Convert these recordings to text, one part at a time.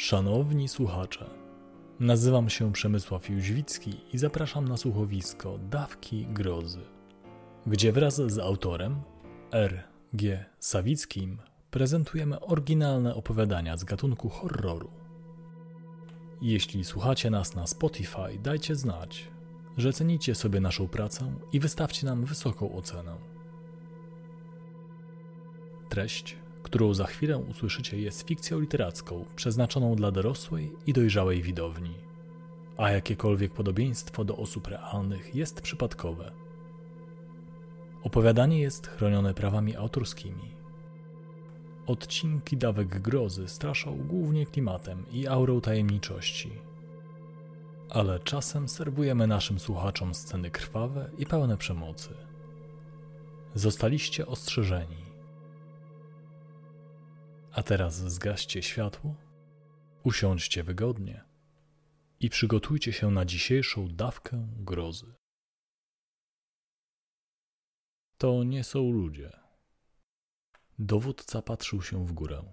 Szanowni słuchacze, nazywam się Przemysław Jóźwicki i zapraszam na słuchowisko Dawki Grozy, gdzie wraz z autorem R. G. Sawickim prezentujemy oryginalne opowiadania z gatunku horroru. Jeśli słuchacie nas na Spotify, dajcie znać, że cenicie sobie naszą pracę i wystawcie nam wysoką ocenę. Treść którą za chwilę usłyszycie, jest fikcją literacką przeznaczoną dla dorosłej i dojrzałej widowni, a jakiekolwiek podobieństwo do osób realnych jest przypadkowe. Opowiadanie jest chronione prawami autorskimi. Odcinki dawek grozy straszą głównie klimatem i aurą tajemniczości. Ale czasem serwujemy naszym słuchaczom sceny krwawe i pełne przemocy. Zostaliście ostrzeżeni. A teraz zgaście światło, usiądźcie wygodnie i przygotujcie się na dzisiejszą dawkę grozy. To nie są ludzie. Dowódca patrzył się w górę.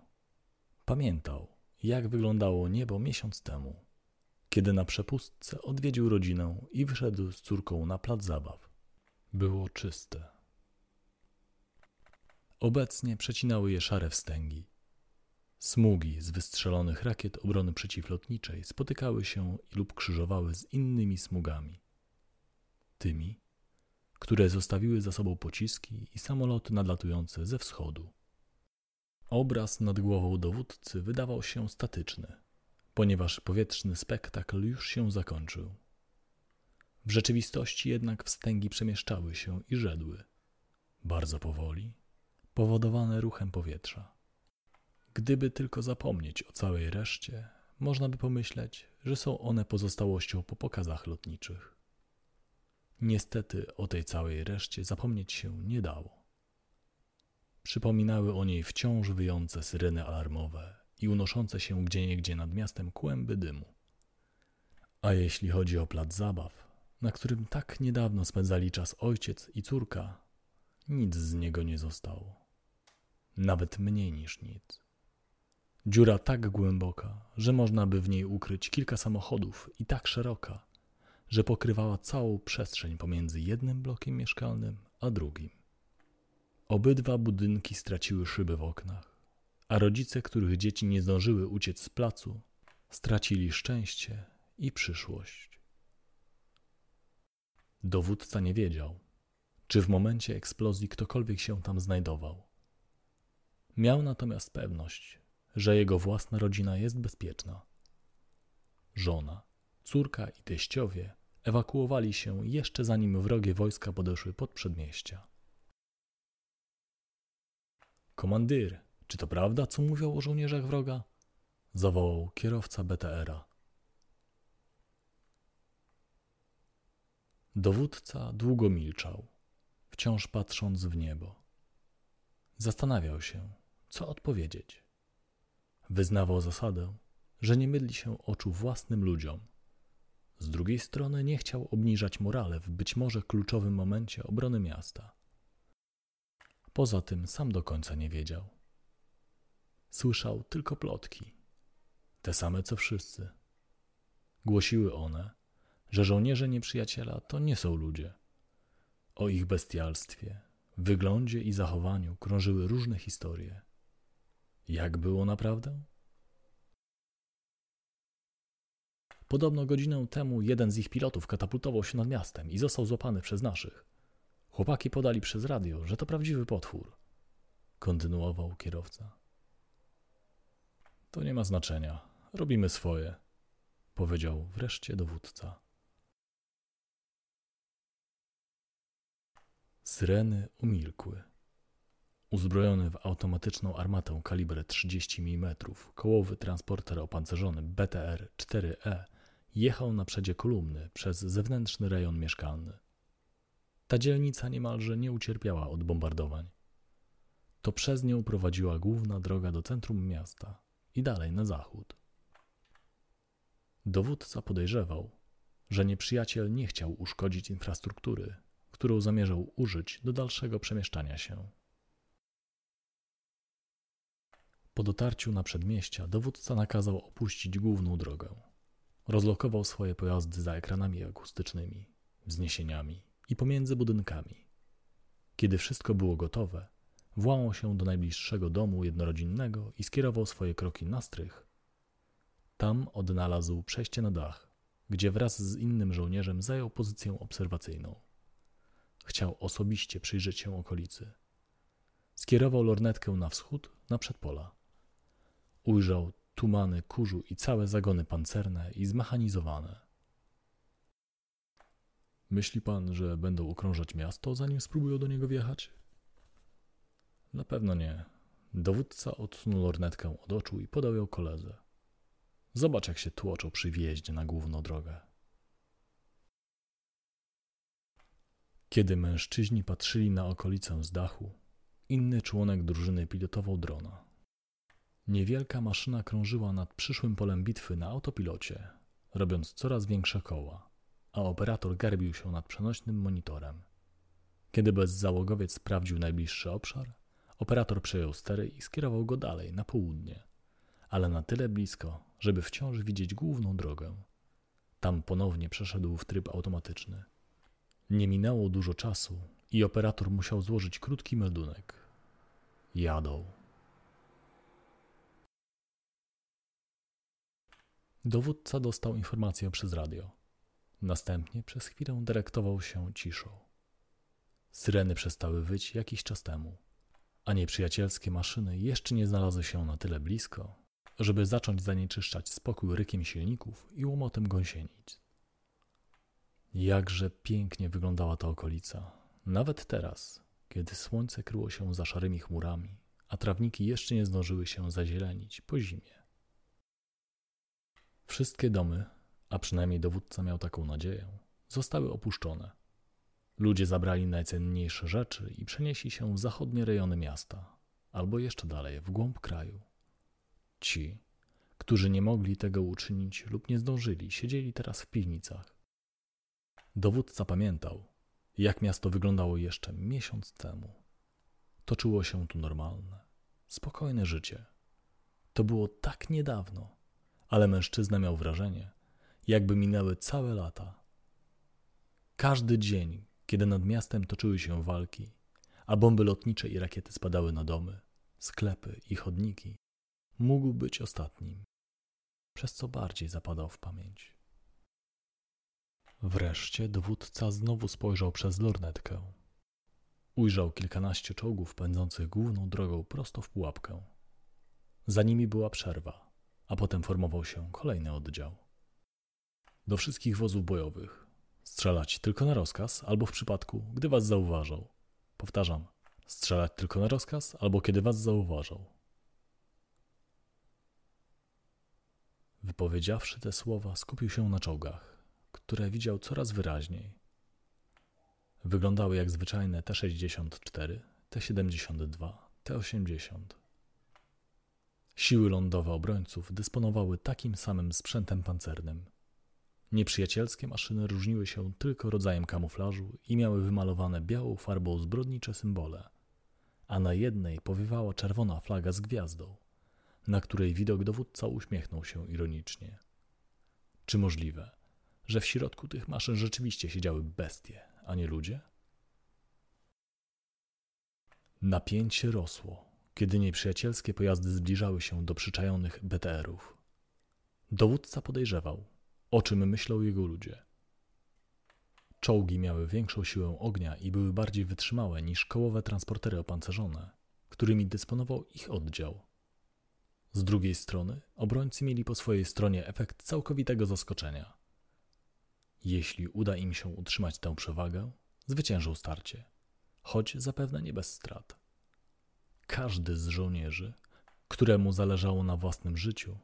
Pamiętał, jak wyglądało niebo miesiąc temu, kiedy na przepustce odwiedził rodzinę i wyszedł z córką na plac zabaw. Było czyste. Obecnie przecinały je szare wstęgi Smugi z wystrzelonych rakiet obrony przeciwlotniczej spotykały się lub krzyżowały z innymi smugami. Tymi, które zostawiły za sobą pociski i samoloty nadlatujące ze wschodu. Obraz nad głową dowódcy wydawał się statyczny, ponieważ powietrzny spektakl już się zakończył. W rzeczywistości jednak wstęgi przemieszczały się i żedły, bardzo powoli, powodowane ruchem powietrza. Gdyby tylko zapomnieć o całej reszcie, można by pomyśleć, że są one pozostałością po pokazach lotniczych. Niestety o tej całej reszcie zapomnieć się nie dało. Przypominały o niej wciąż wyjące syreny alarmowe i unoszące się gdzieniegdzie nad miastem kłęby dymu. A jeśli chodzi o plac zabaw, na którym tak niedawno spędzali czas ojciec i córka, nic z niego nie zostało. Nawet mniej niż nic. Dziura tak głęboka, że można by w niej ukryć kilka samochodów i tak szeroka, że pokrywała całą przestrzeń pomiędzy jednym blokiem mieszkalnym a drugim. Obydwa budynki straciły szyby w oknach, a rodzice, których dzieci nie zdążyły uciec z placu, stracili szczęście i przyszłość. Dowódca nie wiedział, czy w momencie eksplozji ktokolwiek się tam znajdował. Miał natomiast pewność, że jego własna rodzina jest bezpieczna. Żona, córka i teściowie ewakuowali się jeszcze zanim wrogie wojska podeszły pod przedmieścia. Komandyr, czy to prawda, co mówią o żołnierzach wroga? zawołał kierowca BTR-a. Dowódca długo milczał, wciąż patrząc w niebo. Zastanawiał się, co odpowiedzieć. Wyznawał zasadę, że nie mydli się oczu własnym ludziom. Z drugiej strony nie chciał obniżać morale w być może kluczowym momencie obrony miasta. Poza tym sam do końca nie wiedział. Słyszał tylko plotki, te same co wszyscy. Głosiły one, że żołnierze nieprzyjaciela to nie są ludzie. O ich bestialstwie, wyglądzie i zachowaniu krążyły różne historie. Jak było naprawdę? Podobno godzinę temu jeden z ich pilotów katapultował się nad miastem i został złapany przez naszych. Chłopaki podali przez radio, że to prawdziwy potwór. Kontynuował kierowca. To nie ma znaczenia. Robimy swoje, powiedział wreszcie dowódca. Syreny umilkły. Uzbrojony w automatyczną armatę kaliber 30 mm, kołowy transporter opancerzony BTR-4E jechał na przedzie kolumny przez zewnętrzny rejon mieszkalny. Ta dzielnica niemalże nie ucierpiała od bombardowań. To przez nią prowadziła główna droga do centrum miasta i dalej na zachód. Dowódca podejrzewał, że nieprzyjaciel nie chciał uszkodzić infrastruktury, którą zamierzał użyć do dalszego przemieszczania się. Po dotarciu na przedmieścia dowódca nakazał opuścić główną drogę. Rozlokował swoje pojazdy za ekranami akustycznymi, wzniesieniami i pomiędzy budynkami. Kiedy wszystko było gotowe, włamał się do najbliższego domu jednorodzinnego i skierował swoje kroki na strych. Tam odnalazł przejście na dach, gdzie wraz z innym żołnierzem zajął pozycję obserwacyjną. Chciał osobiście przyjrzeć się okolicy. Skierował lornetkę na wschód, na przedpola. Ujrzał tumany kurzu i całe zagony pancerne i zmechanizowane. Myśli pan, że będą okrążać miasto, zanim spróbują do niego wjechać? Na pewno nie. Dowódca odsunął lornetkę od oczu i podał ją koledze. Zobacz, jak się tłoczą przy wjeździe na główną drogę. Kiedy mężczyźni patrzyli na okolicę z dachu, inny członek drużyny pilotował drona. Niewielka maszyna krążyła nad przyszłym polem bitwy na autopilocie, robiąc coraz większe koła, a operator garbił się nad przenośnym monitorem. Kiedy bezzałogowiec sprawdził najbliższy obszar, operator przejął stery i skierował go dalej, na południe, ale na tyle blisko, żeby wciąż widzieć główną drogę. Tam ponownie przeszedł w tryb automatyczny. Nie minęło dużo czasu i operator musiał złożyć krótki meldunek. Jadą. Dowódca dostał informację przez radio. Następnie przez chwilę dyrektował się ciszą. Syreny przestały wyć jakiś czas temu, a nieprzyjacielskie maszyny jeszcze nie znalazły się na tyle blisko, żeby zacząć zanieczyszczać spokój rykiem silników i łomotem gąsienic. Jakże pięknie wyglądała ta okolica, nawet teraz, kiedy słońce kryło się za szarymi chmurami, a trawniki jeszcze nie zdążyły się zazielenić po zimie. Wszystkie domy, a przynajmniej dowódca miał taką nadzieję, zostały opuszczone. Ludzie zabrali najcenniejsze rzeczy i przenieśli się w zachodnie rejony miasta, albo jeszcze dalej, w głąb kraju. Ci, którzy nie mogli tego uczynić lub nie zdążyli, siedzieli teraz w piwnicach. Dowódca pamiętał, jak miasto wyglądało jeszcze miesiąc temu. Toczyło się tu normalne, spokojne życie. To było tak niedawno, ale mężczyzna miał wrażenie, jakby minęły całe lata. Każdy dzień, kiedy nad miastem toczyły się walki, a bomby lotnicze i rakiety spadały na domy, sklepy i chodniki, mógł być ostatnim, przez co bardziej zapadał w pamięć. Wreszcie dowódca znowu spojrzał przez lornetkę. Ujrzał kilkanaście czołgów pędzących główną drogą prosto w pułapkę. Za nimi była przerwa, a potem formował się kolejny oddział. Do wszystkich wozów bojowych. Strzelać tylko na rozkaz, albo w przypadku, gdy was zauważą. Powtarzam, strzelać tylko na rozkaz, albo kiedy was zauważą. Wypowiedziawszy te słowa, skupił się na czołgach które widział coraz wyraźniej. Wyglądały jak zwyczajne T-64, T-72, T-80. Siły lądowe obrońców dysponowały takim samym sprzętem pancernym. Nieprzyjacielskie maszyny różniły się tylko rodzajem kamuflażu i miały wymalowane białą farbą zbrodnicze symbole, a na jednej powiewała czerwona flaga z gwiazdą, na której widok dowódca uśmiechnął się ironicznie. Czy możliwe, że w środku tych maszyn rzeczywiście siedziały bestie, a nie ludzie? Napięcie rosło, kiedy nieprzyjacielskie pojazdy zbliżały się do przyczajonych BTR-ów. Dowódca podejrzewał, o czym myślą jego ludzie. Czołgi miały większą siłę ognia i były bardziej wytrzymałe niż kołowe transportery opancerzone, którymi dysponował ich oddział. Z drugiej strony, obrońcy mieli po swojej stronie efekt całkowitego zaskoczenia. Jeśli uda im się utrzymać tę przewagę, zwyciężą starcie, choć zapewne nie bez strat. Każdy z żołnierzy, któremu zależało na własnym życiu,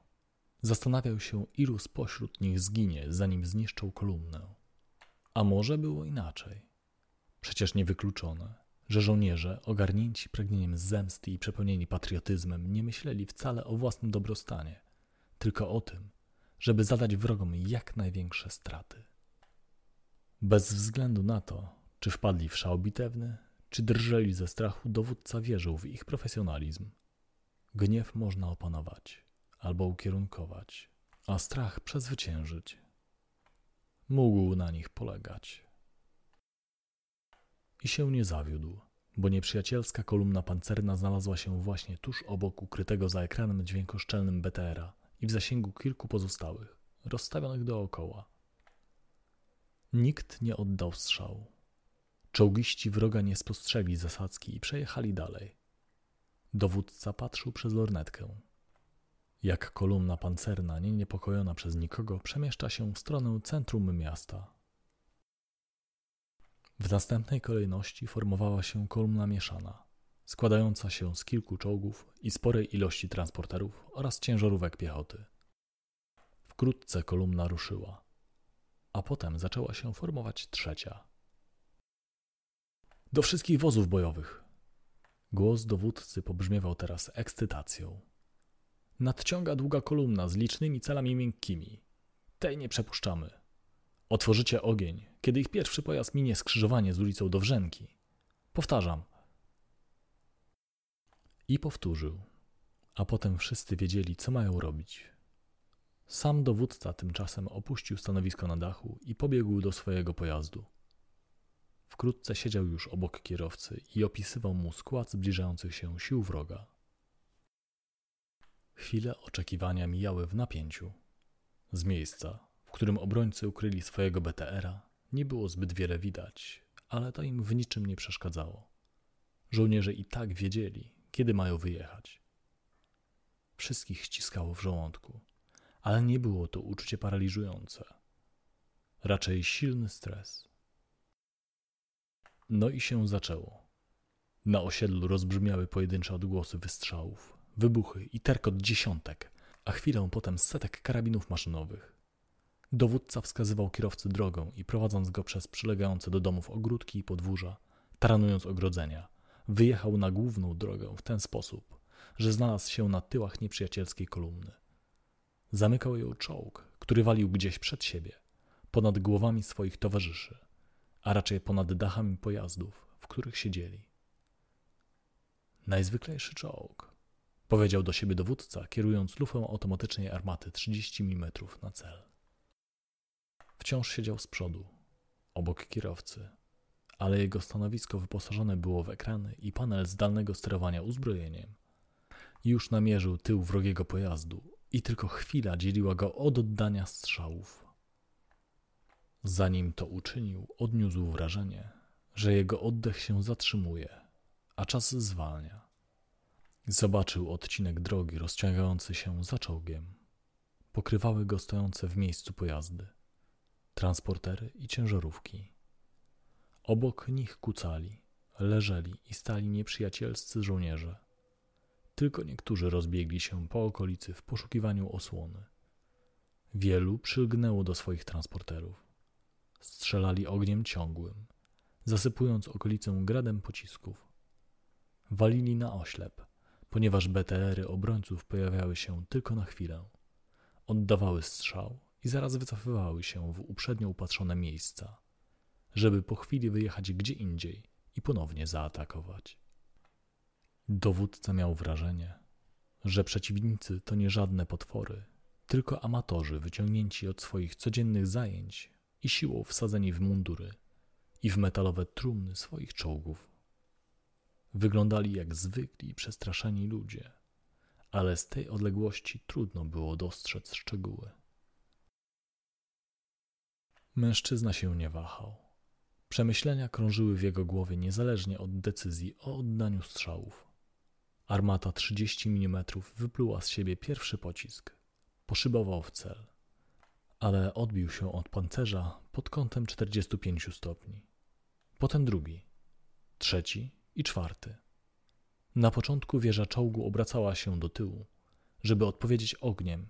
zastanawiał się, ilu spośród nich zginie, zanim zniszczą kolumnę. A może było inaczej? Przecież niewykluczone, że żołnierze, ogarnięci pragnieniem zemsty i przepełnieni patriotyzmem, nie myśleli wcale o własnym dobrostanie, tylko o tym, żeby zadać wrogom jak największe straty. Bez względu na to, czy wpadli w szał bitewny, czy drżeli ze strachu, dowódca wierzył w ich profesjonalizm. Gniew można opanować albo ukierunkować, a strach przezwyciężyć. Mógł na nich polegać. I się nie zawiódł, bo nieprzyjacielska kolumna pancerna znalazła się właśnie tuż obok ukrytego za ekranem dźwiękoszczelnym BTR-a i w zasięgu kilku pozostałych, rozstawionych dookoła. Nikt nie oddał strzału. Czołgiści wroga nie spostrzegli zasadzki i przejechali dalej. Dowódca patrzył przez lornetkę. Jak kolumna pancerna, nie niepokojona przez nikogo, przemieszcza się w stronę centrum miasta. W następnej kolejności formowała się kolumna mieszana, składająca się z kilku czołgów i sporej ilości transporterów oraz ciężarówek piechoty. Wkrótce kolumna ruszyła, a potem zaczęła się formować trzecia. Do wszystkich wozów bojowych! Głos dowódcy pobrzmiewał teraz ekscytacją. Nadciąga długa kolumna z licznymi celami miękkimi. Tej nie przepuszczamy. Otworzycie ogień, kiedy ich pierwszy pojazd minie skrzyżowanie z ulicą Dowrzenki. Powtarzam. I powtórzył. A potem wszyscy wiedzieli, co mają robić. Sam dowódca tymczasem opuścił stanowisko na dachu i pobiegł do swojego pojazdu. Wkrótce siedział już obok kierowcy i opisywał mu skład zbliżających się sił wroga. Chwile oczekiwania mijały w napięciu. Z miejsca, w którym obrońcy ukryli swojego BTR-a, nie było zbyt wiele widać, ale to im w niczym nie przeszkadzało. Żołnierze i tak wiedzieli, kiedy mają wyjechać. Wszystkich ściskało w żołądku, ale nie było to uczucie paraliżujące. Raczej silny stres. No i się zaczęło. Na osiedlu rozbrzmiały pojedyncze odgłosy wystrzałów, wybuchy i terkot dziesiątek, a chwilę potem setek karabinów maszynowych. Dowódca wskazywał kierowcy drogą i prowadząc go przez przylegające do domów ogródki i podwórza, taranując ogrodzenia, wyjechał na główną drogę w ten sposób, że znalazł się na tyłach nieprzyjacielskiej kolumny. Zamykał ją czołg, który walił gdzieś przed siebie, ponad głowami swoich towarzyszy, a raczej ponad dachami pojazdów, w których siedzieli. Najzwyklejszy czołg, powiedział do siebie dowódca, kierując lufę automatycznej armaty 30 mm na cel. Wciąż siedział z przodu, obok kierowcy, ale jego stanowisko wyposażone było w ekrany i panel zdalnego sterowania uzbrojeniem. Już namierzył tył wrogiego pojazdu i tylko chwila dzieliła go od oddania strzałów. Zanim to uczynił, odniósł wrażenie, że jego oddech się zatrzymuje, a czas zwalnia. Zobaczył odcinek drogi rozciągający się za czołgiem. Pokrywały go stojące w miejscu pojazdy, transportery i ciężarówki. Obok nich kucali, leżeli i stali nieprzyjacielscy żołnierze. Tylko niektórzy rozbiegli się po okolicy w poszukiwaniu osłony. Wielu przylgnęło do swoich transporterów. Strzelali ogniem ciągłym, zasypując okolicę gradem pocisków. Walili na oślep, ponieważ BTR-y obrońców pojawiały się tylko na chwilę. Oddawały strzał i zaraz wycofywały się w uprzednio upatrzone miejsca, żeby po chwili wyjechać gdzie indziej i ponownie zaatakować. Dowódca miał wrażenie, że przeciwnicy to nie żadne potwory, tylko amatorzy wyciągnięci od swoich codziennych zajęć i siłą wsadzeni w mundury i w metalowe trumny swoich czołgów. Wyglądali jak zwykli i przestraszeni ludzie, ale z tej odległości trudno było dostrzec szczegóły. Mężczyzna się nie wahał. Przemyślenia krążyły w jego głowie niezależnie od decyzji o oddaniu strzałów. Armata 30 mm wypluła z siebie pierwszy pocisk. Poszybował w cel, ale odbił się od pancerza pod kątem 45 stopni. Potem drugi, trzeci i czwarty. Na początku wieża czołgu obracała się do tyłu, żeby odpowiedzieć ogniem,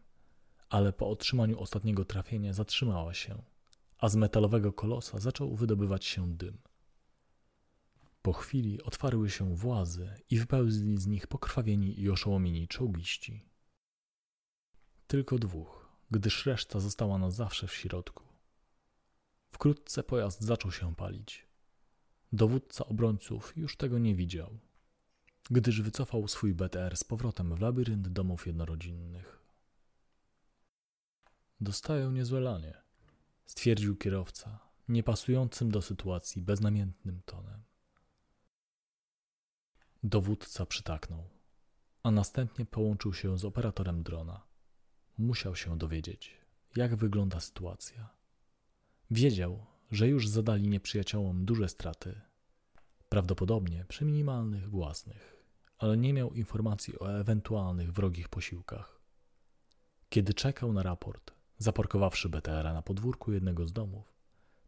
ale po otrzymaniu ostatniego trafienia zatrzymała się, a z metalowego kolosa zaczął wydobywać się dym. Po chwili otwarły się włazy i wypełzli z nich pokrwawieni i oszołomieni czołgiści. Tylko dwóch, gdyż reszta została na zawsze w środku. Wkrótce pojazd zaczął się palić. Dowódca obrońców już tego nie widział. gdyż wycofał swój BTR z powrotem w labirynt domów jednorodzinnych. Dostają niezłe lanie, stwierdził kierowca, niepasującym do sytuacji beznamiętnym tonem. Dowódca przytaknął, a następnie połączył się z operatorem drona. Musiał się dowiedzieć, jak wygląda sytuacja. Wiedział, że już zadali nieprzyjaciołom duże straty, prawdopodobnie przy minimalnych własnych, ale nie miał informacji o ewentualnych wrogich posiłkach. Kiedy czekał na raport, zaparkowawszy BTR na podwórku jednego z domów,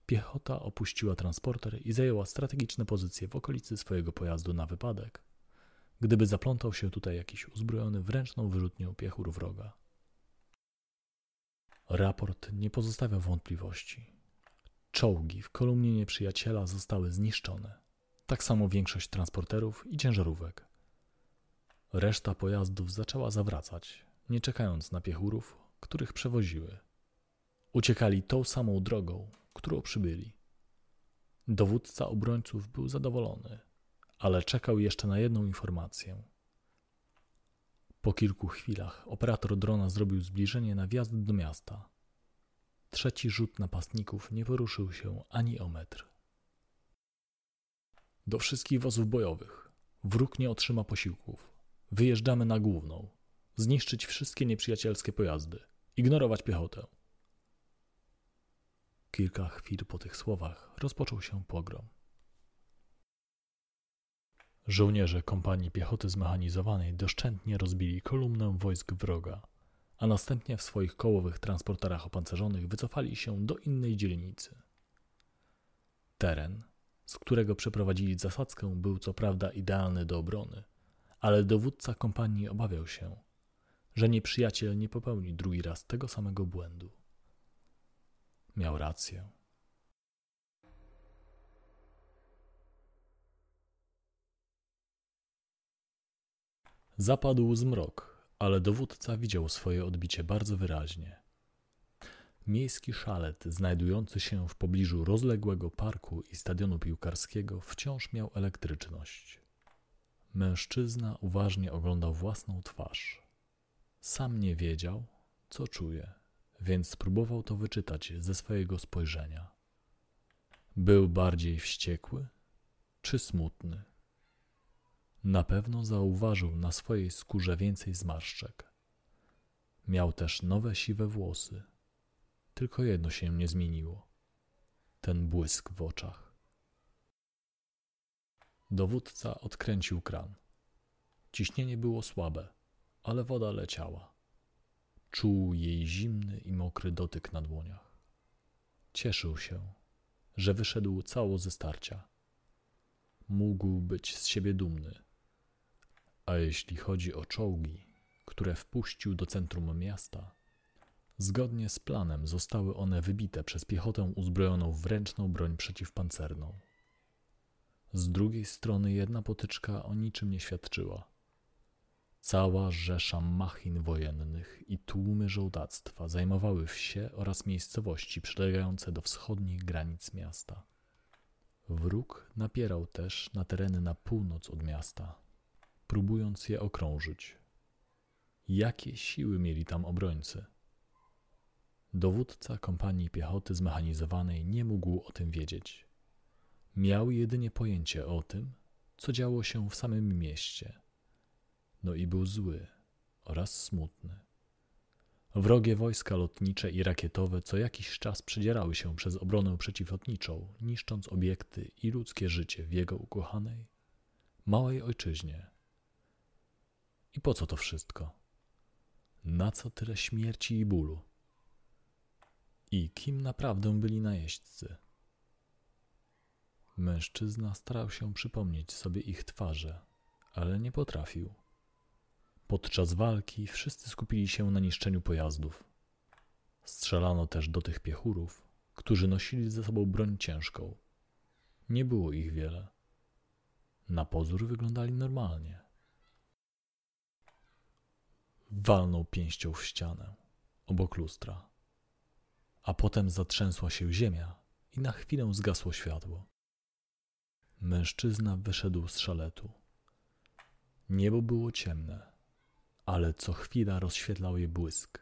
piechota opuściła transporter i zajęła strategiczne pozycje w okolicy swojego pojazdu na wypadek, gdyby zaplątał się tutaj jakiś uzbrojony w ręczną wyrzutnią piechur wroga. Raport nie pozostawia wątpliwości. Czołgi w kolumnie nieprzyjaciela zostały zniszczone. Tak samo większość transporterów i ciężarówek. Reszta pojazdów zaczęła zawracać, nie czekając na piechurów, których przewoziły. Uciekali tą samą drogą, którą przybyli. Dowódca obrońców był zadowolony, ale czekał jeszcze na jedną informację. Po kilku chwilach operator drona zrobił zbliżenie na wjazd do miasta. Trzeci rzut napastników nie poruszył się ani o metr. Do wszystkich wozów bojowych. Wróg nie otrzyma posiłków. Wyjeżdżamy na główną. Zniszczyć wszystkie nieprzyjacielskie pojazdy. Ignorować piechotę. Kilka chwil po tych słowach rozpoczął się pogrom. Żołnierze kompanii piechoty zmechanizowanej doszczętnie rozbili kolumnę wojsk wroga, a następnie w swoich kołowych transporterach opancerzonych wycofali się do innej dzielnicy. Teren, z którego przeprowadzili zasadzkę, był co prawda idealny do obrony, ale dowódca kompanii obawiał się, że nieprzyjaciel nie popełni drugi raz tego samego błędu. Miał rację. Zapadł zmrok, ale dowódca widział swoje odbicie bardzo wyraźnie. Miejski szalet, znajdujący się w pobliżu rozległego parku i stadionu piłkarskiego, wciąż miał elektryczność. Mężczyzna uważnie oglądał własną twarz. Sam nie wiedział, co czuje, więc spróbował to wyczytać ze swojego spojrzenia. Był bardziej wściekły czy smutny? Na pewno zauważył na swojej skórze więcej zmarszczek. Miał też nowe siwe włosy. Tylko jedno się nie zmieniło ten błysk w oczach. Dowódca odkręcił kran. Ciśnienie było słabe, ale woda leciała. Czuł jej zimny i mokry dotyk na dłoniach. Cieszył się, że wyszedł cało ze starcia. Mógł być z siebie dumny a jeśli chodzi o czołgi, które wpuścił do centrum miasta, zgodnie z planem zostały one wybite przez piechotę uzbrojoną w ręczną broń przeciwpancerną. Z drugiej strony jedna potyczka o niczym nie świadczyła. Cała rzesza machin wojennych i tłumy żołdactwa zajmowały wsie oraz miejscowości przylegające do wschodnich granic miasta. Wróg napierał też na tereny na północ od miasta, próbując je okrążyć. Jakie siły mieli tam obrońcy? Dowódca kompanii piechoty zmechanizowanej nie mógł o tym wiedzieć. Miał jedynie pojęcie o tym, co działo się w samym mieście. No i był zły oraz smutny. Wrogie wojska lotnicze i rakietowe co jakiś czas przedzierały się przez obronę przeciwlotniczą, niszcząc obiekty i ludzkie życie w jego ukochanej, małej ojczyźnie. I po co to wszystko? Na co tyle śmierci i bólu? I kim naprawdę byli najeźdźcy? Mężczyzna starał się przypomnieć sobie ich twarze, ale nie potrafił. Podczas walki wszyscy skupili się na niszczeniu pojazdów. Strzelano też do tych piechurów, którzy nosili ze sobą broń ciężką. Nie było ich wiele. Na pozór wyglądali normalnie. Walnął pięścią w ścianę, obok lustra. A potem zatrzęsła się ziemia i na chwilę zgasło światło. Mężczyzna wyszedł z szaletu. Niebo było ciemne, ale co chwila rozświetlał je błysk,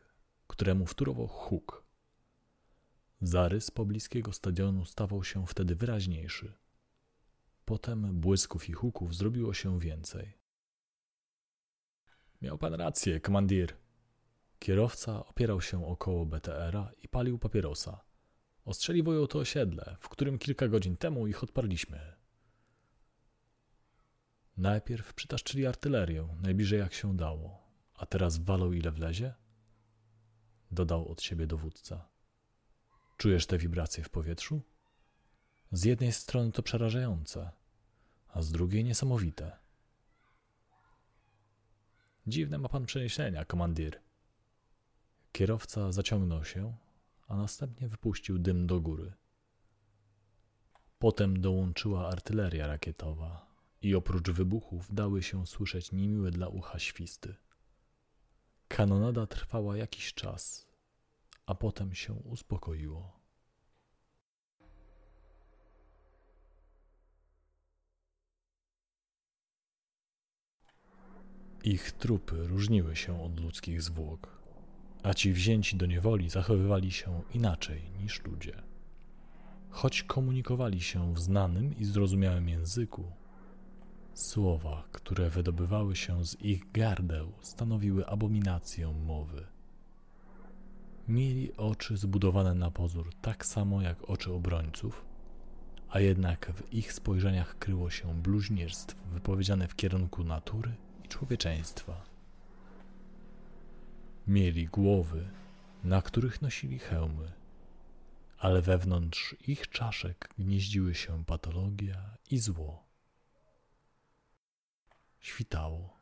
któremu wtórował huk. Zarys pobliskiego stadionu stawał się wtedy wyraźniejszy. Potem błysków i huków zrobiło się więcej. Miał pan rację, komandir. Kierowca opierał się około BTR-a i palił papierosa. Ostrzeliwują to osiedle, w którym kilka godzin temu ich odparliśmy. Najpierw przytaszczyli artylerię, najbliżej jak się dało, a teraz walą ile wlezie? Dodał od siebie dowódca. Czujesz te wibracje w powietrzu? Z jednej strony to przerażające, a z drugiej niesamowite. Dziwne ma pan przeniesienia, komandir. Kierowca zaciągnął się, a następnie wypuścił dym do góry. Potem dołączyła artyleria rakietowa i oprócz wybuchów dały się słyszeć niemiłe dla ucha świsty. Kanonada trwała jakiś czas, a potem się uspokoiło. Ich trupy różniły się od ludzkich zwłok, a ci wzięci do niewoli zachowywali się inaczej niż ludzie. Choć komunikowali się w znanym i zrozumiałym języku, słowa, które wydobywały się z ich gardeł, stanowiły abominację mowy. Mieli oczy zbudowane na pozór tak samo jak oczy obrońców, a jednak w ich spojrzeniach kryło się bluźnierstwo wypowiedziane w kierunku natury człowieczeństwa. Mieli głowy, na których nosili hełmy, ale wewnątrz ich czaszek gnieździły się patologia i zło. Świtało.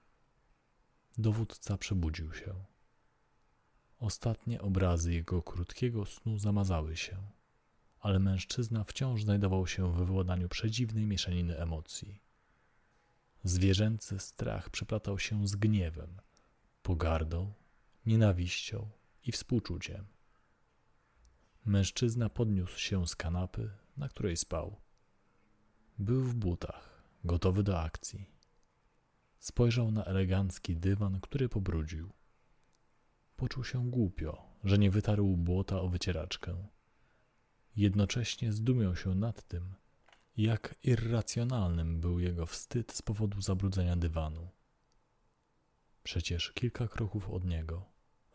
Dowódca przebudził się. Ostatnie obrazy jego krótkiego snu zamazały się, ale mężczyzna wciąż znajdował się we władaniu przedziwnej mieszaniny emocji. Zwierzęcy strach przeplatał się z gniewem, pogardą, nienawiścią i współczuciem. Mężczyzna podniósł się z kanapy, na której spał. Był w butach, gotowy do akcji. Spojrzał na elegancki dywan, który pobrudził. Poczuł się głupio, że nie wytarł błota o wycieraczkę. Jednocześnie zdumiał się nad tym, jak irracjonalnym był jego wstyd z powodu zabrudzenia dywanu. Przecież kilka kroków od niego,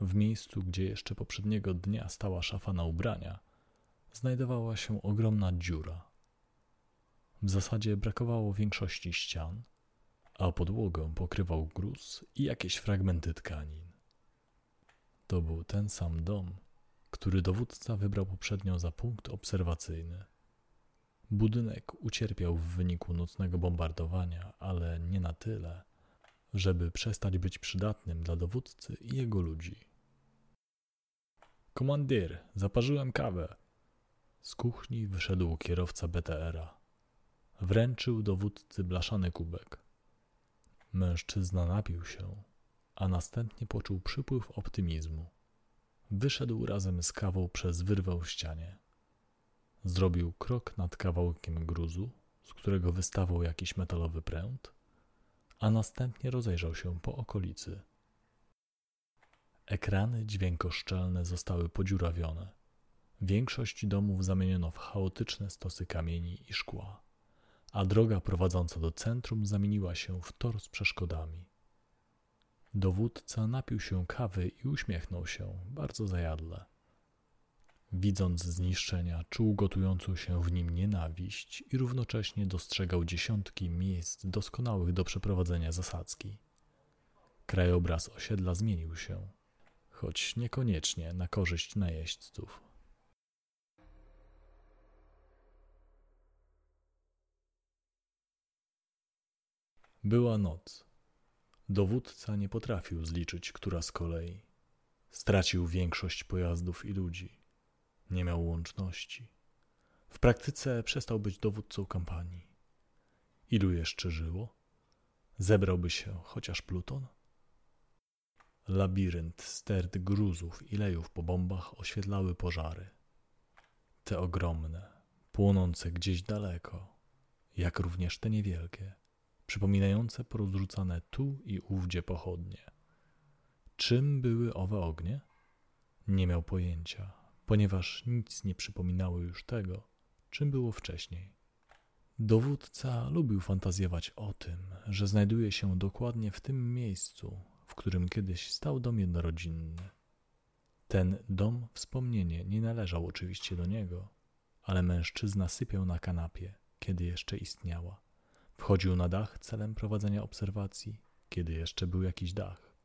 w miejscu, gdzie jeszcze poprzedniego dnia stała szafa na ubrania, znajdowała się ogromna dziura. W zasadzie brakowało większości ścian, a podłogę pokrywał gruz i jakieś fragmenty tkanin. To był ten sam dom, który dowódca wybrał poprzednio za punkt obserwacyjny. Budynek ucierpiał w wyniku nocnego bombardowania, ale nie na tyle, żeby przestać być przydatnym dla dowódcy i jego ludzi. Komandir, zaparzyłem kawę. Z kuchni wyszedł kierowca BTR-a. Wręczył dowódcy blaszany kubek. Mężczyzna napił się, a następnie poczuł przypływ optymizmu. Wyszedł razem z kawą przez wyrwę w ścianie. Zrobił krok nad kawałkiem gruzu, z którego wystawał jakiś metalowy pręt, a następnie rozejrzał się po okolicy. Ekrany dźwiękoszczelne zostały podziurawione. Większość domów zamieniono w chaotyczne stosy kamieni i szkła, a droga prowadząca do centrum zamieniła się w tor z przeszkodami. Dowódca napił się kawy i uśmiechnął się, bardzo zajadle. Widząc zniszczenia, czuł gotującą się w nim nienawiść i równocześnie dostrzegał dziesiątki miejsc doskonałych do przeprowadzenia zasadzki. Krajobraz osiedla zmienił się, choć niekoniecznie na korzyść najeźdźców. Była noc. Dowódca nie potrafił zliczyć, która z kolei. Stracił większość pojazdów i ludzi. Nie miał łączności. W praktyce przestał być dowódcą kampanii. Ilu jeszcze żyło? Zebrałby się chociaż pluton? Labirynt stert gruzów i lejów po bombach oświetlały pożary. Te ogromne, płonące gdzieś daleko, jak również te niewielkie, przypominające porozrzucane tu i ówdzie pochodnie. Czym były owe ognie? Nie miał pojęcia, ponieważ nic nie przypominało już tego, czym było wcześniej. Dowódca lubił fantazjować o tym, że znajduje się dokładnie w tym miejscu, w którym kiedyś stał dom jednorodzinny. Ten dom wspomnienie nie należał oczywiście do niego, ale mężczyzna sypiał na kanapie, kiedy jeszcze istniała. Wchodził na dach celem prowadzenia obserwacji, kiedy jeszcze był jakiś dach.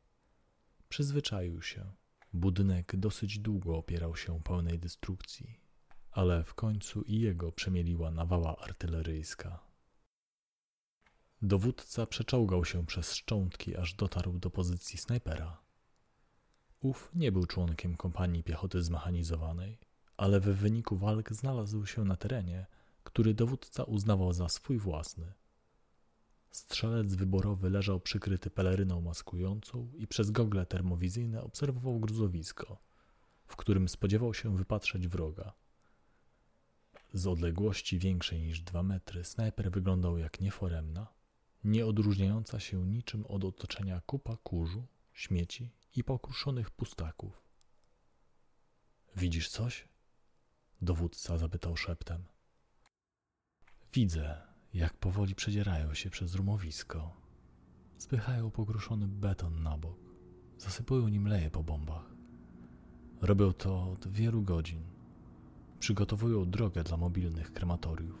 Przyzwyczaił się. Budynek dosyć długo opierał się pełnej destrukcji, ale w końcu i jego przemieliła nawała artyleryjska. Dowódca przeczołgał się przez szczątki, aż dotarł do pozycji snajpera. Ów nie był członkiem kompanii piechoty zmechanizowanej, ale w wyniku walk znalazł się na terenie, który dowódca uznawał za swój własny. Strzelec wyborowy leżał przykryty peleryną maskującą i przez gogle termowizyjne obserwował gruzowisko, w którym spodziewał się wypatrzeć wroga. Z odległości większej niż dwa metry snajper wyglądał jak nieforemna, nie odróżniająca się niczym od otoczenia kupa kurzu, śmieci i pokruszonych pustaków. Widzisz coś? Dowódca zapytał szeptem. Widzę, jak powoli przedzierają się przez rumowisko. Spychają pogruszony beton na bok. Zasypują nim leje po bombach. Robią to od wielu godzin. Przygotowują drogę dla mobilnych krematoriów.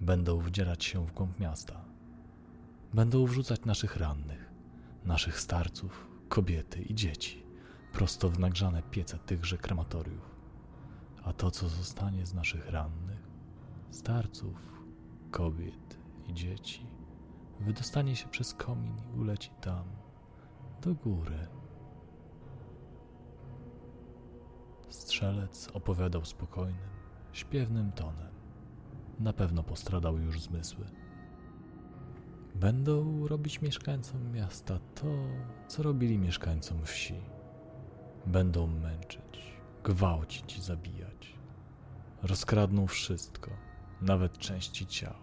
Będą wdzierać się w głąb miasta. Będą wrzucać naszych rannych, naszych starców, kobiety i dzieci prosto w nagrzane piece tychże krematoriów. A to, co zostanie z naszych rannych, starców, kobiet i dzieci, wydostanie się przez komin i uleci tam, do góry. Strzelec opowiadał spokojnym, śpiewnym tonem. Na pewno postradał już zmysły. Będą robić mieszkańcom miasta to, co robili mieszkańcom wsi. Będą męczyć, gwałcić i zabijać. Rozkradną wszystko, nawet części ciał.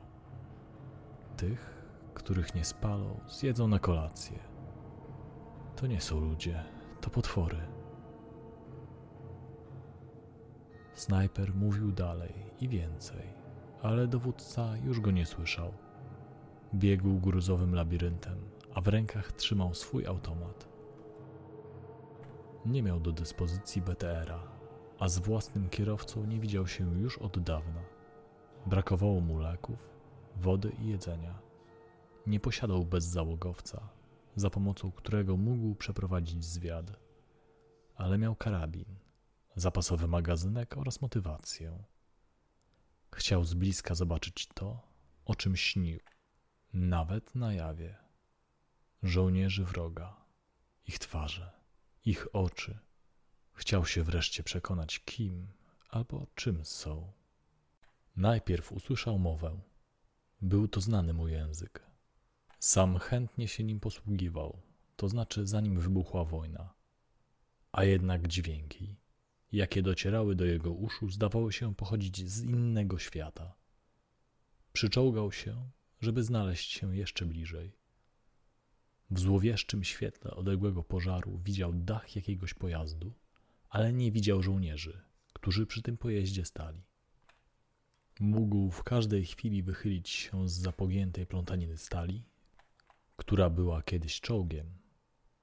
Tych, których nie spalą, zjedzą na kolację. To nie są ludzie, to potwory. Snajper mówił dalej i więcej, ale dowódca już go nie słyszał. Biegł gruzowym labiryntem, a w rękach trzymał swój automat. Nie miał do dyspozycji BTR-a, a z własnym kierowcą nie widział się już od dawna. Brakowało mu leków, wody i jedzenia. Nie posiadał bezzałogowca, za pomocą którego mógł przeprowadzić zwiad, ale miał karabin, zapasowy magazynek oraz motywację. Chciał z bliska zobaczyć to, o czym śnił, nawet na jawie. Żołnierzy wroga, ich twarze, ich oczy. Chciał się wreszcie przekonać, kim albo czym są. Najpierw usłyszał mowę. Był to znany mu język. Sam chętnie się nim posługiwał, to znaczy zanim wybuchła wojna. A jednak dźwięki, jakie docierały do jego uszu, zdawały się pochodzić z innego świata. Przyczołgał się, żeby znaleźć się jeszcze bliżej. W złowieszczym świetle odległego pożaru widział dach jakiegoś pojazdu, ale nie widział żołnierzy, którzy przy tym pojeździe stali. Mógł w każdej chwili wychylić się z zapogiętej plątaniny stali, która była kiedyś czołgiem,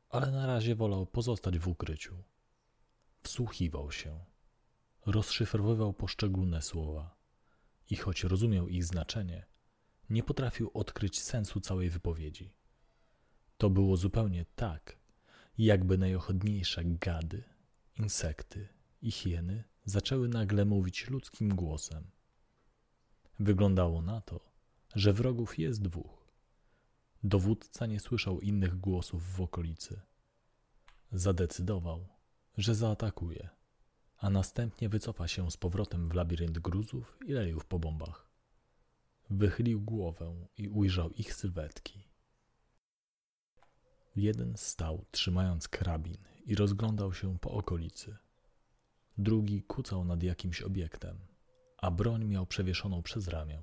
ale na razie wolał pozostać w ukryciu. Wsłuchiwał się, rozszyfrowywał poszczególne słowa i choć rozumiał ich znaczenie, nie potrafił odkryć sensu całej wypowiedzi. To było zupełnie tak, jakby najochodniejsze gady, insekty i hieny zaczęły nagle mówić ludzkim głosem. Wyglądało na to, że wrogów jest dwóch. Dowódca nie słyszał innych głosów w okolicy. Zadecydował, że zaatakuje, a następnie wycofa się z powrotem w labirynt gruzów i lejów po bombach. Wychylił głowę i ujrzał ich sylwetki. Jeden stał, trzymając karabin i rozglądał się po okolicy. Drugi kucał nad jakimś obiektem a broń miał przewieszoną przez ramię.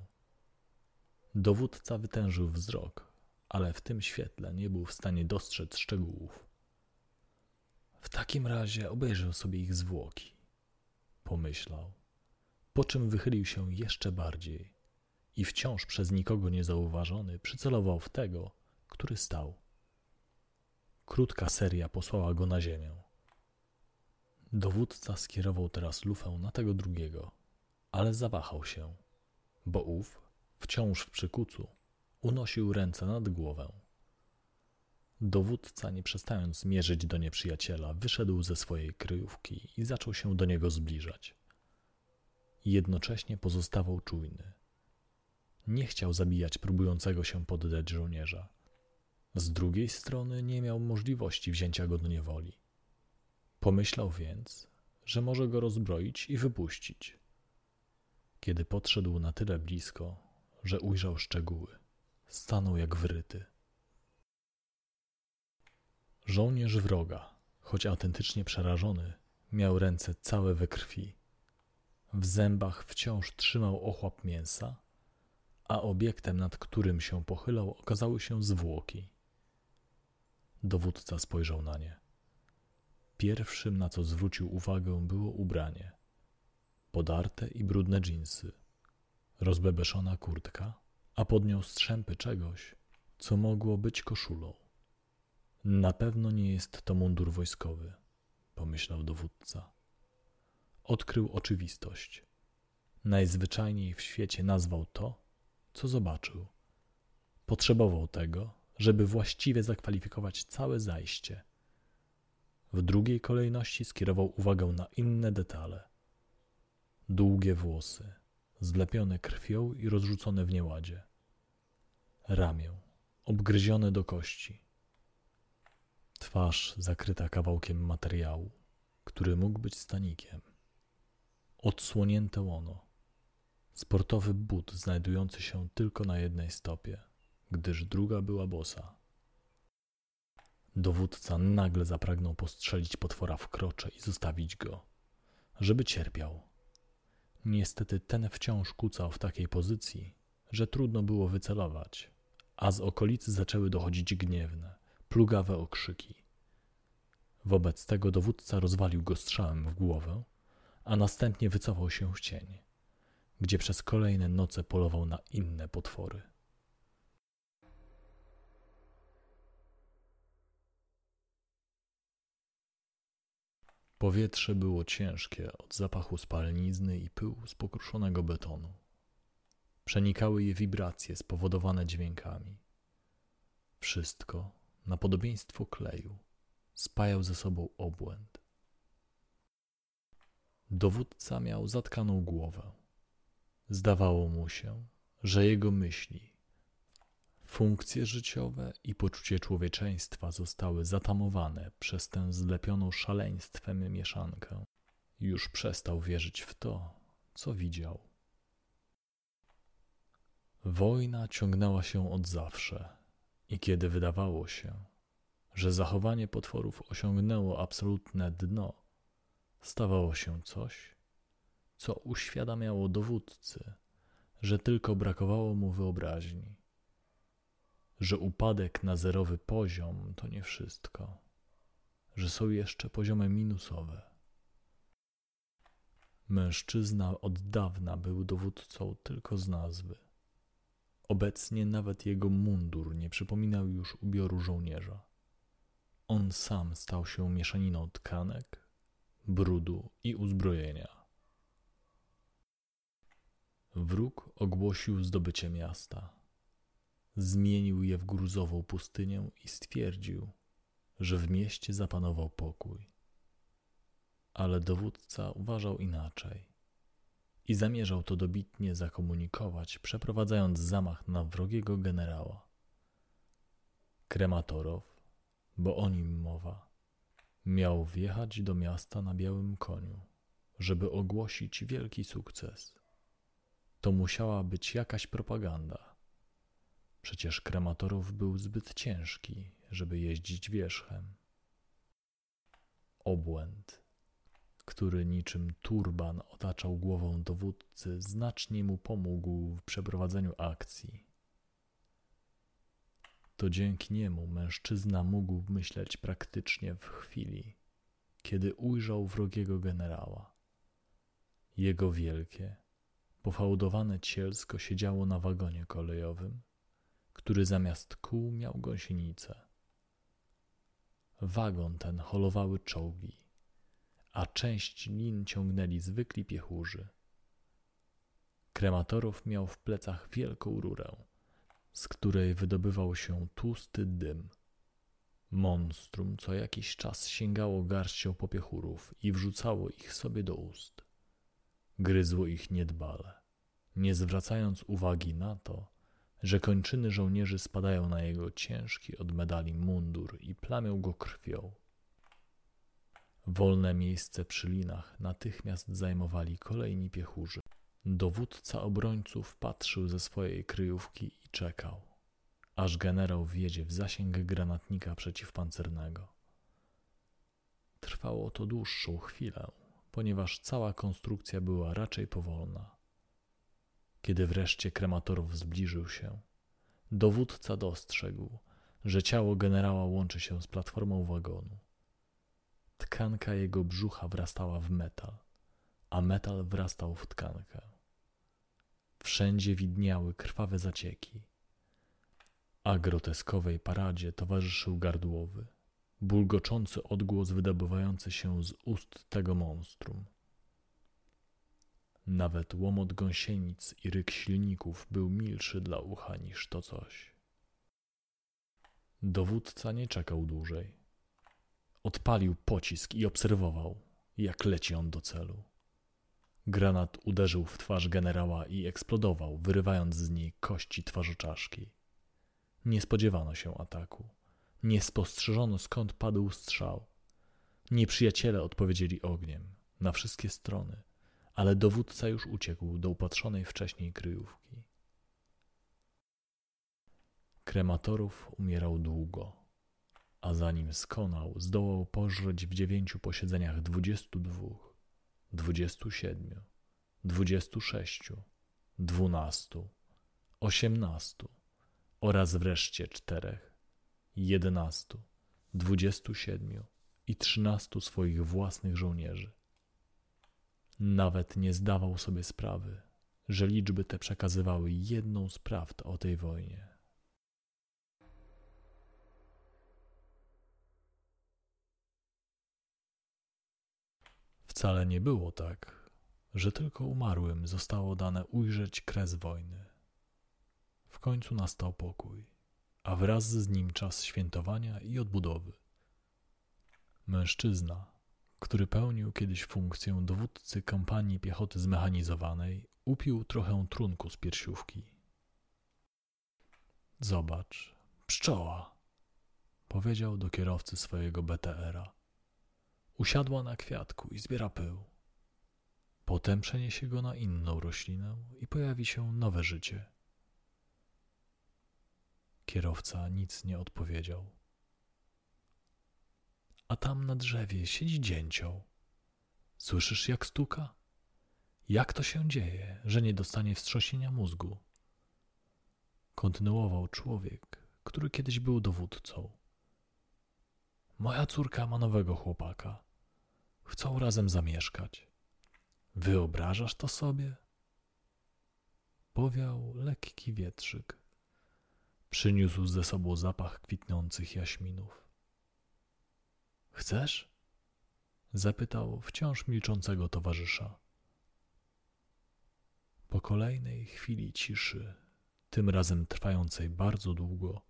Dowódca wytężył wzrok ale w tym świetle nie był w stanie dostrzec szczegółów. W takim razie obejrzę sobie ich zwłoki, pomyślał, po czym wychylił się jeszcze bardziej i wciąż przez nikogo niezauważony przycelował w tego, który stał. Krótka seria posłała go na ziemię. Dowódca skierował teraz lufę na tego drugiego, ale zawahał się, bo ów, wciąż w przykucu, unosił ręce nad głowę. Dowódca, nie przestając mierzyć do nieprzyjaciela, wyszedł ze swojej kryjówki i zaczął się do niego zbliżać. Jednocześnie pozostawał czujny. Nie chciał zabijać próbującego się poddać żołnierza. Z drugiej strony nie miał możliwości wzięcia go do niewoli. Pomyślał więc, że może go rozbroić i wypuścić. Kiedy podszedł na tyle blisko, że ujrzał szczegóły, stanął jak wryty. Żołnierz wroga, choć autentycznie przerażony, miał ręce całe we krwi. W zębach wciąż trzymał ochłap mięsa, a obiektem, nad którym się pochylał, okazały się zwłoki. Dowódca spojrzał na nie. Pierwszym, na co zwrócił uwagę, było ubranie. Podarte i brudne dżinsy, rozbebeszona kurtka, a pod nią strzępy czegoś, co mogło być koszulą. Na pewno nie jest to mundur wojskowy, pomyślał dowódca. Odkrył oczywistość. Najzwyczajniej w świecie nazwał to, co zobaczył. Potrzebował tego, żeby właściwie zakwalifikować całe zajście. W drugiej kolejności skierował uwagę na inne detale. Długie włosy, zlepione krwią i rozrzucone w nieładzie. Ramię, obgryzione do kości. Twarz zakryta kawałkiem materiału, który mógł być stanikiem. Odsłonięte łono. Sportowy but znajdujący się tylko na jednej stopie gdyż druga była bosa. Dowódca nagle zapragnął postrzelić potwora w krocze i zostawić go, żeby cierpiał. Niestety ten wciąż kucał w takiej pozycji, że trudno było wycelować, a z okolicy zaczęły dochodzić gniewne, plugawe okrzyki. Wobec tego dowódca rozwalił go strzałem w głowę, a następnie wycofał się w cień, gdzie przez kolejne noce polował na inne potwory. Powietrze było ciężkie od zapachu spalnizny i pyłu z pokruszonego betonu. Przenikały je wibracje spowodowane dźwiękami. Wszystko, na podobieństwo kleju, spajał ze sobą obłęd. Dowódca miał zatkaną głowę. Zdawało mu się, że jego myśli, Funkcje życiowe i poczucie człowieczeństwa zostały zatamowane przez tę zlepioną szaleństwem mieszankę. Już przestał wierzyć w to, co widział. Wojna ciągnęła się od zawsze i kiedy wydawało się, że zachowanie potworów osiągnęło absolutne dno, stawało się coś, co uświadamiało dowódcy, że tylko brakowało mu wyobraźni że upadek na zerowy poziom to nie wszystko, że są jeszcze poziomy minusowe. Mężczyzna od dawna był dowódcą tylko z nazwy. Obecnie nawet jego mundur nie przypominał już ubioru żołnierza. On sam stał się mieszaniną tkanek, brudu i uzbrojenia. Wróg ogłosił zdobycie miasta zmienił je w gruzową pustynię i stwierdził, że w mieście zapanował pokój. Ale dowódca uważał inaczej i zamierzał to dobitnie zakomunikować, przeprowadzając zamach na wrogiego generała. Krematorow, bo o nim mowa, miał wjechać do miasta na białym koniu, żeby ogłosić wielki sukces. To musiała być jakaś propaganda Przecież krematorów był zbyt ciężki, żeby jeździć wierzchem. Obłęd, który niczym turban otaczał głową dowódcy, znacznie mu pomógł w przeprowadzeniu akcji. To dzięki niemu mężczyzna mógł myśleć praktycznie w chwili, kiedy ujrzał wrogiego generała. Jego wielkie, pofałdowane cielsko siedziało na wagonie kolejowym, który zamiast kół miał gąsienicę. Wagon ten holowały czołgi, a część lin ciągnęli zwykli piechurzy. Krematorów miał w plecach wielką rurę, z której wydobywał się tłusty dym. Monstrum co jakiś czas sięgało garścią popiechurów i wrzucało ich sobie do ust. Gryzło ich niedbale, nie zwracając uwagi na to, że kończyny żołnierzy spadają na jego ciężki od medali mundur i plamią go krwią. Wolne miejsce przy linach natychmiast zajmowali kolejni piechurzy. Dowódca obrońców patrzył ze swojej kryjówki i czekał, aż generał wjedzie w zasięg granatnika przeciwpancernego. Trwało to dłuższą chwilę, ponieważ cała konstrukcja była raczej powolna. Kiedy wreszcie krematorów zbliżył się, dowódca dostrzegł, że ciało generała łączy się z platformą wagonu. Tkanka jego brzucha wrastała w metal, a metal wrastał w tkankę. Wszędzie widniały krwawe zacieki, a groteskowej paradzie towarzyszył gardłowy, bulgoczący odgłos wydobywający się z ust tego monstrum. Nawet łomot gąsienic i ryk silników był milszy dla ucha niż to coś. Dowódca nie czekał dłużej. Odpalił pocisk i obserwował, jak leci on do celu. Granat uderzył w twarz generała i eksplodował, wyrywając z niej kości twarzoczaszki. Nie spodziewano się ataku. Nie spostrzeżono skąd padł strzał. Nieprzyjaciele odpowiedzieli ogniem na wszystkie strony, ale dowódca już uciekł do upatrzonej wcześniej kryjówki. Krematorów umierał długo, a zanim skonał, zdołał pożreć w dziewięciu posiedzeniach dwudziestu dwóch, dwudziestu siedmiu, dwudziestu sześciu, dwunastu, osiemnastu oraz wreszcie czterech, jedenastu, dwudziestu siedmiu i trzynastu swoich własnych żołnierzy. Nawet nie zdawał sobie sprawy, że liczby te przekazywały jedną z prawd o tej wojnie. Wcale nie było tak, że tylko umarłym zostało dane ujrzeć kres wojny. W końcu nastał pokój, a wraz z nim czas świętowania i odbudowy. Mężczyzna, który pełnił kiedyś funkcję dowódcy kompanii piechoty zmechanizowanej, upił trochę trunku z piersiówki. Zobacz, pszczoła, powiedział do kierowcy swojego BTR-a. Usiadła na kwiatku i zbiera pył. Potem przeniesie go na inną roślinę i pojawi się nowe życie. Kierowca nic nie odpowiedział. A tam na drzewie siedzi dzięcioł. Słyszysz, jak stuka? Jak to się dzieje, że nie dostanie wstrząsienia mózgu? Kontynuował człowiek, który kiedyś był dowódcą. Moja córka ma nowego chłopaka. Chcą razem zamieszkać. Wyobrażasz to sobie? Powiał lekki wietrzyk. Przyniósł ze sobą zapach kwitnących jaśminów. Chcesz? Zapytał wciąż milczącego towarzysza. Po kolejnej chwili ciszy, tym razem trwającej bardzo długo,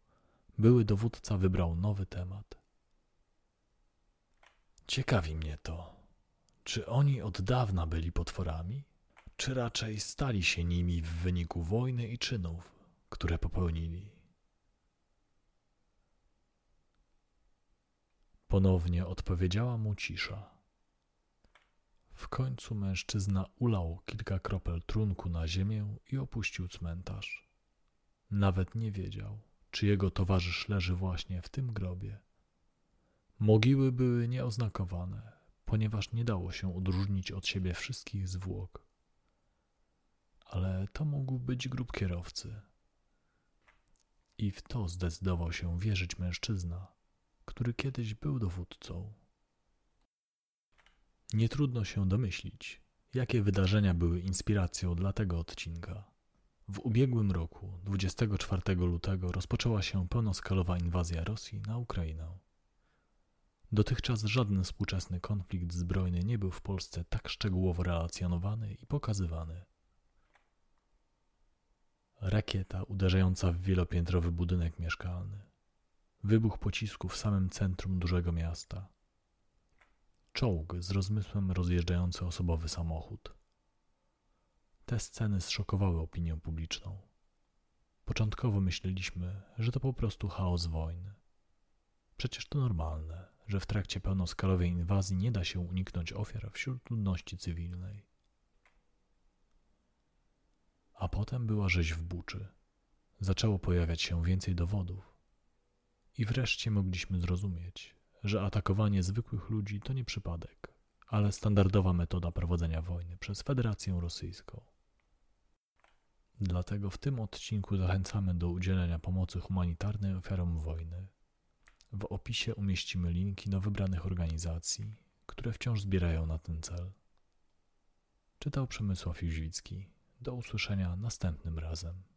były dowódca wybrał nowy temat. Ciekawi mnie to, czy oni od dawna byli potworami, czy raczej stali się nimi w wyniku wojny i czynów, które popełnili. Ponownie odpowiedziała mu cisza. W końcu mężczyzna ulał kilka kropel trunku na ziemię i opuścił cmentarz. Nawet nie wiedział, czy jego towarzysz leży właśnie w tym grobie. Mogiły były nieoznakowane, ponieważ nie dało się odróżnić od siebie wszystkich zwłok. Ale to mógł być grób kierowcy. I w to zdecydował się wierzyć mężczyzna, który kiedyś był dowódcą. Nie trudno się domyślić, jakie wydarzenia były inspiracją dla tego odcinka. W ubiegłym roku, 24 lutego, rozpoczęła się pełnoskalowa inwazja Rosji na Ukrainę. Dotychczas żaden współczesny konflikt zbrojny nie był w Polsce tak szczegółowo relacjonowany i pokazywany. Rakieta uderzająca w wielopiętrowy budynek mieszkalny. Wybuch pocisku w samym centrum dużego miasta. Czołg z rozmysłem rozjeżdżający osobowy samochód. Te sceny zszokowały opinię publiczną. Początkowo myśleliśmy, że to po prostu chaos wojny. Przecież to normalne, że w trakcie pełnoskalowej inwazji nie da się uniknąć ofiar wśród ludności cywilnej. A potem była rzeź w buczy. Zaczęło pojawiać się więcej dowodów. I wreszcie mogliśmy zrozumieć, że atakowanie zwykłych ludzi to nie przypadek, ale standardowa metoda prowadzenia wojny przez Federację Rosyjską. Dlatego w tym odcinku zachęcamy do udzielenia pomocy humanitarnej ofiarom wojny. W opisie umieścimy linki do wybranych organizacji, które wciąż zbierają na ten cel. Czytał Przemysław Jóźwicki. Do usłyszenia następnym razem.